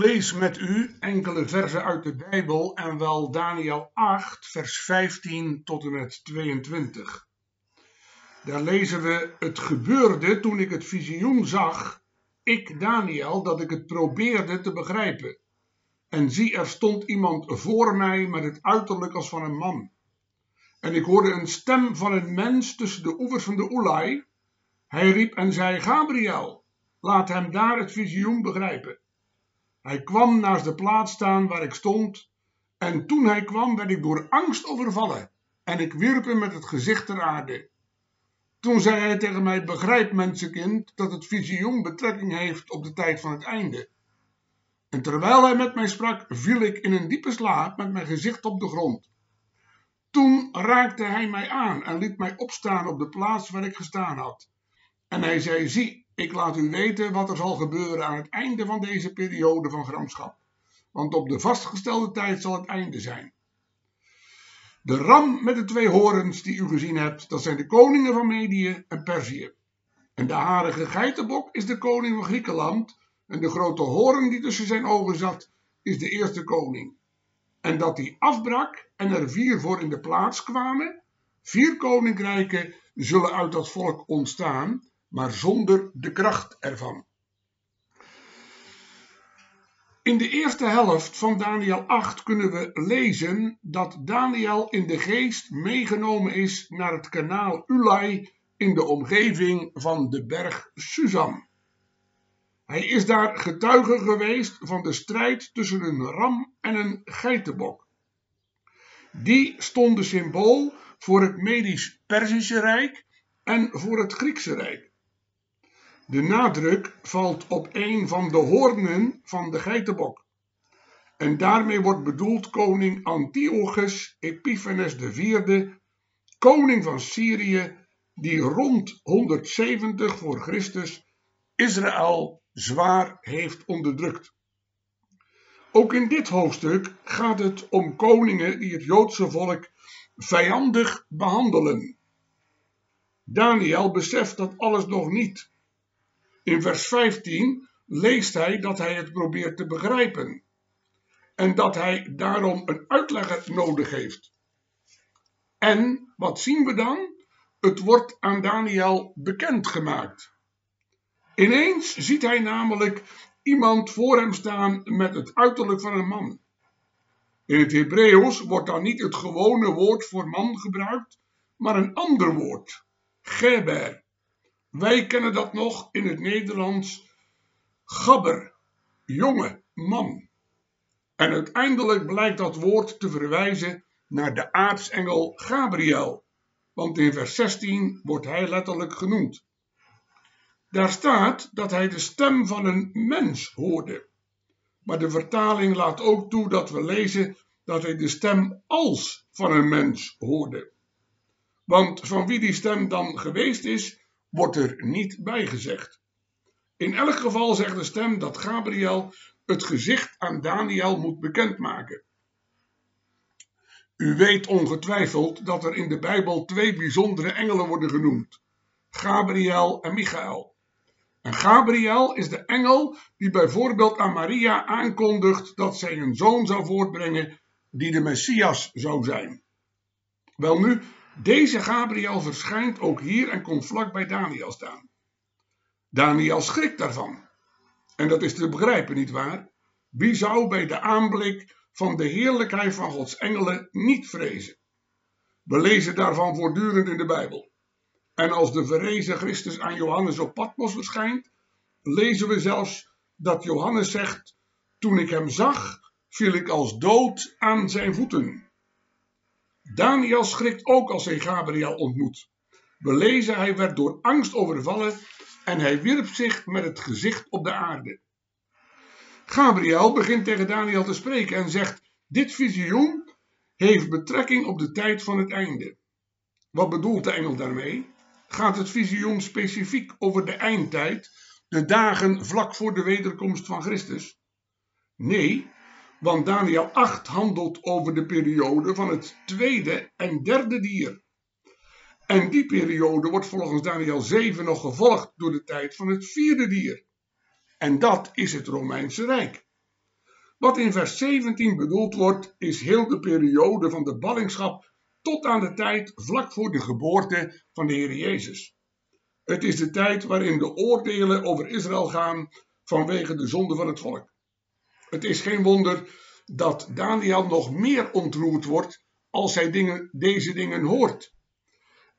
Lees met u enkele versen uit de Bijbel en wel Daniel 8, vers 15 tot en met 22. Daar lezen we: Het gebeurde toen ik het visioen zag, ik Daniel, dat ik het probeerde te begrijpen. En zie, er stond iemand voor mij met het uiterlijk als van een man. En ik hoorde een stem van een mens tussen de oevers van de Oelai. Hij riep en zei: Gabriel, laat hem daar het visioen begrijpen. Hij kwam naast de plaats staan waar ik stond, en toen hij kwam werd ik door angst overvallen, en ik wierp hem met het gezicht ter aarde. Toen zei hij tegen mij: Begrijp, mensenkind, dat het visioen betrekking heeft op de tijd van het einde. En terwijl hij met mij sprak, viel ik in een diepe slaap met mijn gezicht op de grond. Toen raakte hij mij aan en liet mij opstaan op de plaats waar ik gestaan had. En hij zei: Zie, ik laat u weten wat er zal gebeuren aan het einde van deze periode van gramschap. Want op de vastgestelde tijd zal het einde zijn. De ram met de twee horens die u gezien hebt, dat zijn de koningen van Medië en Perzië. En de harige geitenbok is de koning van Griekenland. En de grote hoorn die tussen zijn ogen zat, is de eerste koning. En dat die afbrak en er vier voor in de plaats kwamen. Vier koninkrijken zullen uit dat volk ontstaan maar zonder de kracht ervan. In de eerste helft van Daniel 8 kunnen we lezen dat Daniel in de geest meegenomen is naar het kanaal Ulai in de omgeving van de berg Susan. Hij is daar getuige geweest van de strijd tussen een ram en een geitenbok. Die stonden symbool voor het Medisch-Perzische Rijk en voor het Griekse Rijk. De nadruk valt op een van de hoornen van de geitenbok. En daarmee wordt bedoeld koning Antiochus Epiphanes IV, koning van Syrië, die rond 170 voor Christus Israël zwaar heeft onderdrukt. Ook in dit hoofdstuk gaat het om koningen die het Joodse volk vijandig behandelen. Daniel beseft dat alles nog niet in vers 15 leest hij dat hij het probeert te begrijpen en dat hij daarom een uitlegger nodig heeft. En wat zien we dan? Het wordt aan Daniel bekendgemaakt. Ineens ziet hij namelijk iemand voor hem staan met het uiterlijk van een man. In het Hebreeuws wordt dan niet het gewone woord voor man gebruikt, maar een ander woord, geber. Wij kennen dat nog in het Nederlands gabber, jonge man. En uiteindelijk blijkt dat woord te verwijzen naar de aartsengel Gabriel, want in vers 16 wordt hij letterlijk genoemd. Daar staat dat hij de stem van een mens hoorde. Maar de vertaling laat ook toe dat we lezen dat hij de stem als van een mens hoorde. Want van wie die stem dan geweest is, wordt er niet bij gezegd. In elk geval zegt de stem dat Gabriel het gezicht aan Daniel moet bekendmaken. U weet ongetwijfeld dat er in de Bijbel twee bijzondere engelen worden genoemd: Gabriel en Michael. En Gabriel is de engel die bijvoorbeeld aan Maria aankondigt dat zij een zoon zou voortbrengen die de Messias zou zijn. Welnu, deze Gabriel verschijnt ook hier en komt vlak bij Daniel staan. Daniel schrikt daarvan. En dat is te begrijpen, nietwaar? Wie zou bij de aanblik van de heerlijkheid van Gods engelen niet vrezen? We lezen daarvan voortdurend in de Bijbel. En als de verrezen Christus aan Johannes op Patmos verschijnt, lezen we zelfs dat Johannes zegt: Toen ik hem zag, viel ik als dood aan zijn voeten. Daniel schrikt ook als hij Gabriel ontmoet. We lezen, hij werd door angst overvallen en hij wierp zich met het gezicht op de aarde. Gabriel begint tegen Daniel te spreken en zegt: Dit visioen heeft betrekking op de tijd van het einde. Wat bedoelt de engel daarmee? Gaat het visioen specifiek over de eindtijd, de dagen vlak voor de wederkomst van Christus? Nee, want Daniel 8 handelt over de periode van het tweede en derde dier. En die periode wordt volgens Daniel 7 nog gevolgd door de tijd van het vierde dier. En dat is het Romeinse Rijk. Wat in vers 17 bedoeld wordt, is heel de periode van de ballingschap tot aan de tijd vlak voor de geboorte van de Heer Jezus. Het is de tijd waarin de oordelen over Israël gaan vanwege de zonde van het volk. Het is geen wonder dat Daniel nog meer ontroerd wordt als hij dingen, deze dingen hoort.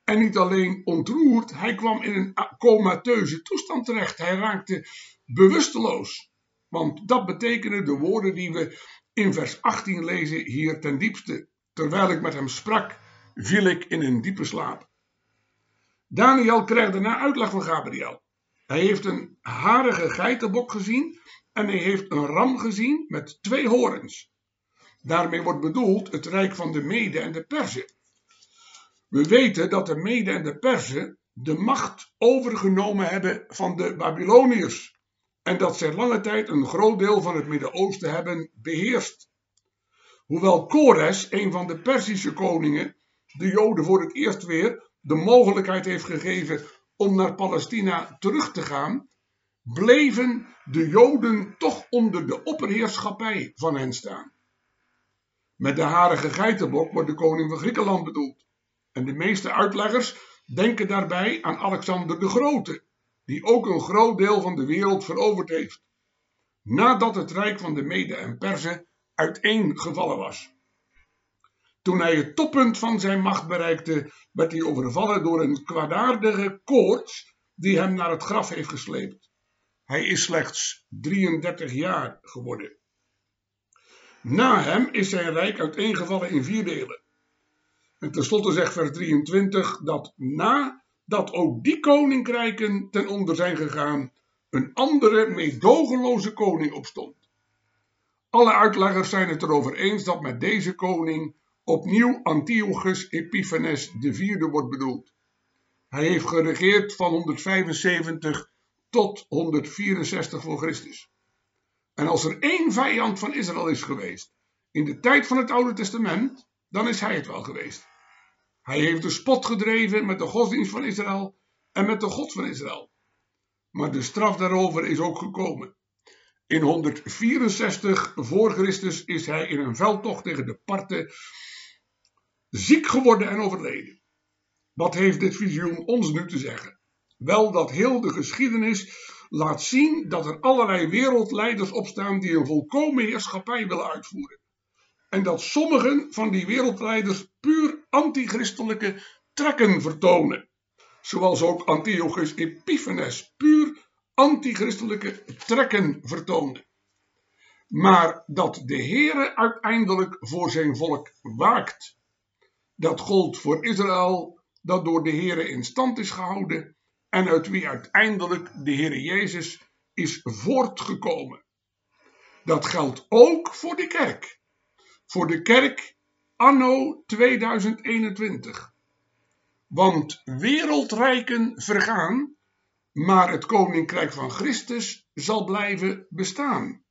En niet alleen ontroerd, hij kwam in een comateuze toestand terecht. Hij raakte bewusteloos. Want dat betekenen de woorden die we in vers 18 lezen hier ten diepste. Terwijl ik met hem sprak, viel ik in een diepe slaap. Daniel krijgt daarna uitleg van Gabriel. Hij heeft een harige geitenbok gezien en hij heeft een ram gezien met twee horens. Daarmee wordt bedoeld het rijk van de Mede en de Perzen. We weten dat de Mede en de Perzen de macht overgenomen hebben van de Babyloniërs en dat zij lange tijd een groot deel van het Midden-Oosten hebben beheerst. Hoewel Kores, een van de Perzische koningen, de Joden voor het eerst weer de mogelijkheid heeft gegeven om naar Palestina terug te gaan, bleven de Joden toch onder de opperheerschappij van hen staan. Met de harige geitenbok wordt de koning van Griekenland bedoeld. En de meeste uitleggers denken daarbij aan Alexander de Grote, die ook een groot deel van de wereld veroverd heeft, nadat het rijk van de Mede en Perzen uiteengevallen was. Toen hij het toppunt van zijn macht bereikte, werd hij overvallen door een kwaadaardige koorts die hem naar het graf heeft gesleept. Hij is slechts 33 jaar geworden. Na hem is zijn rijk uiteengevallen in vier delen. En tenslotte zegt vers 23 dat nadat ook die koninkrijken ten onder zijn gegaan, een andere meedogenloze koning opstond. Alle uitleggers zijn het erover eens dat met deze koning opnieuw Antiochus Epiphanes IV wordt bedoeld. Hij heeft geregeerd van 175 tot 164 voor Christus. En als er één vijand van Israël is geweest in de tijd van het Oude Testament, dan is hij het wel geweest. Hij heeft de spot gedreven met de godsdienst van Israël en met de God van Israël. Maar de straf daarover is ook gekomen. In 164 voor Christus is hij in een veldtocht tegen de Parten ziek geworden en overleden. Wat heeft dit visioen ons nu te zeggen? Wel dat heel de geschiedenis laat zien dat er allerlei wereldleiders opstaan die een volkomen heerschappij willen uitvoeren. En dat sommigen van die wereldleiders puur antichristelijke trekken vertonen. Zoals ook Antiochus Epiphanes puur antichristelijke trekken vertoonde. Maar dat de Heere uiteindelijk voor zijn volk waakt. Dat gold voor Israël, dat door de Heere in stand is gehouden en uit wie uiteindelijk de Heere Jezus is voortgekomen. Dat geldt ook voor de kerk. Voor de kerk anno 2021. Want wereldrijken vergaan, maar het koninkrijk van Christus zal blijven bestaan.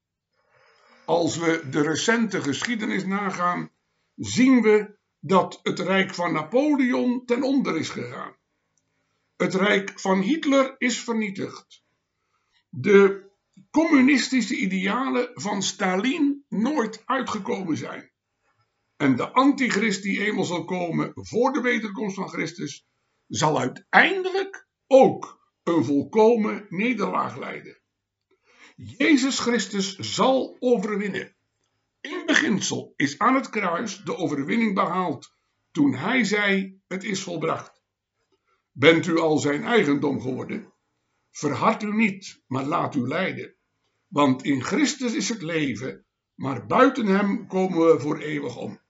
Als we de recente geschiedenis nagaan, zien we dat het rijk van Napoleon ten onder is gegaan. Het rijk van Hitler is vernietigd. De communistische idealen van Stalin nooit uitgekomen zijn. En de antichrist die eenmaal zal komen voor de wederkomst van Christus, zal uiteindelijk ook een volkomen nederlaag leiden. Jezus Christus zal overwinnen. In beginsel is aan het kruis de overwinning behaald toen hij zei: Het is volbracht. Bent u al zijn eigendom geworden? Verhard u niet, maar laat u leiden. Want in Christus is het leven, maar buiten hem komen we voor eeuwig om.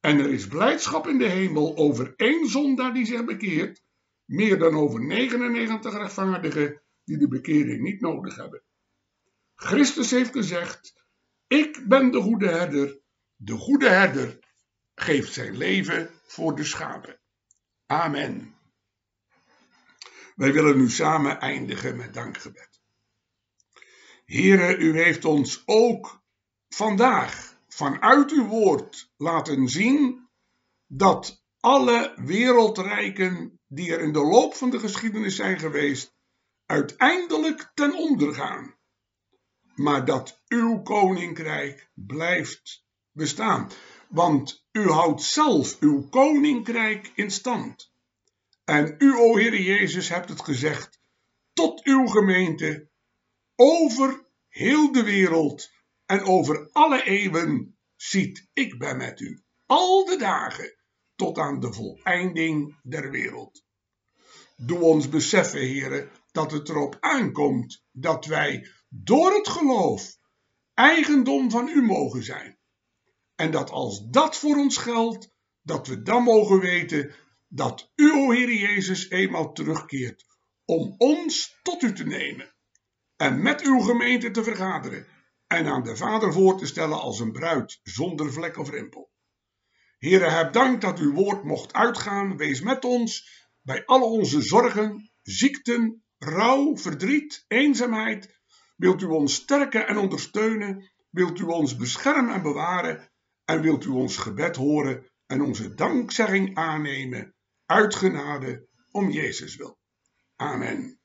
En er is blijdschap in de hemel over één zondaar die zich bekeert, meer dan over 99 rechtvaardigen die de bekering niet nodig hebben. Christus heeft gezegd: Ik ben de goede herder. De goede herder geeft zijn leven voor de schade. Amen. Wij willen nu samen eindigen met dankgebed. Here, u heeft ons ook vandaag vanuit uw woord laten zien dat alle wereldrijken die er in de loop van de geschiedenis zijn geweest, uiteindelijk ten onder gaan. Maar dat uw koninkrijk blijft bestaan. Want u houdt zelf uw koninkrijk in stand. En u, o Heer Jezus, hebt het gezegd tot uw gemeente over heel de wereld en over alle eeuwen ziet ik ben met u al de dagen tot aan de voleinding der wereld. Doe ons beseffen, heren, dat het erop aankomt dat wij door het geloof eigendom van u mogen zijn. En dat als dat voor ons geldt, dat we dan mogen weten dat u, o Heer Jezus, eenmaal terugkeert om ons tot u te nemen en met uw gemeente te vergaderen en aan de Vader voor te stellen als een bruid zonder vlek of rimpel. Heere, heb dank dat uw woord mocht uitgaan. Wees met ons bij alle onze zorgen, ziekten, rouw, verdriet, eenzaamheid. Wilt u ons sterken en ondersteunen? Wilt u ons beschermen en bewaren? En wilt u ons gebed horen en onze dankzegging aannemen? Uit genade om Jezus wil. Amen.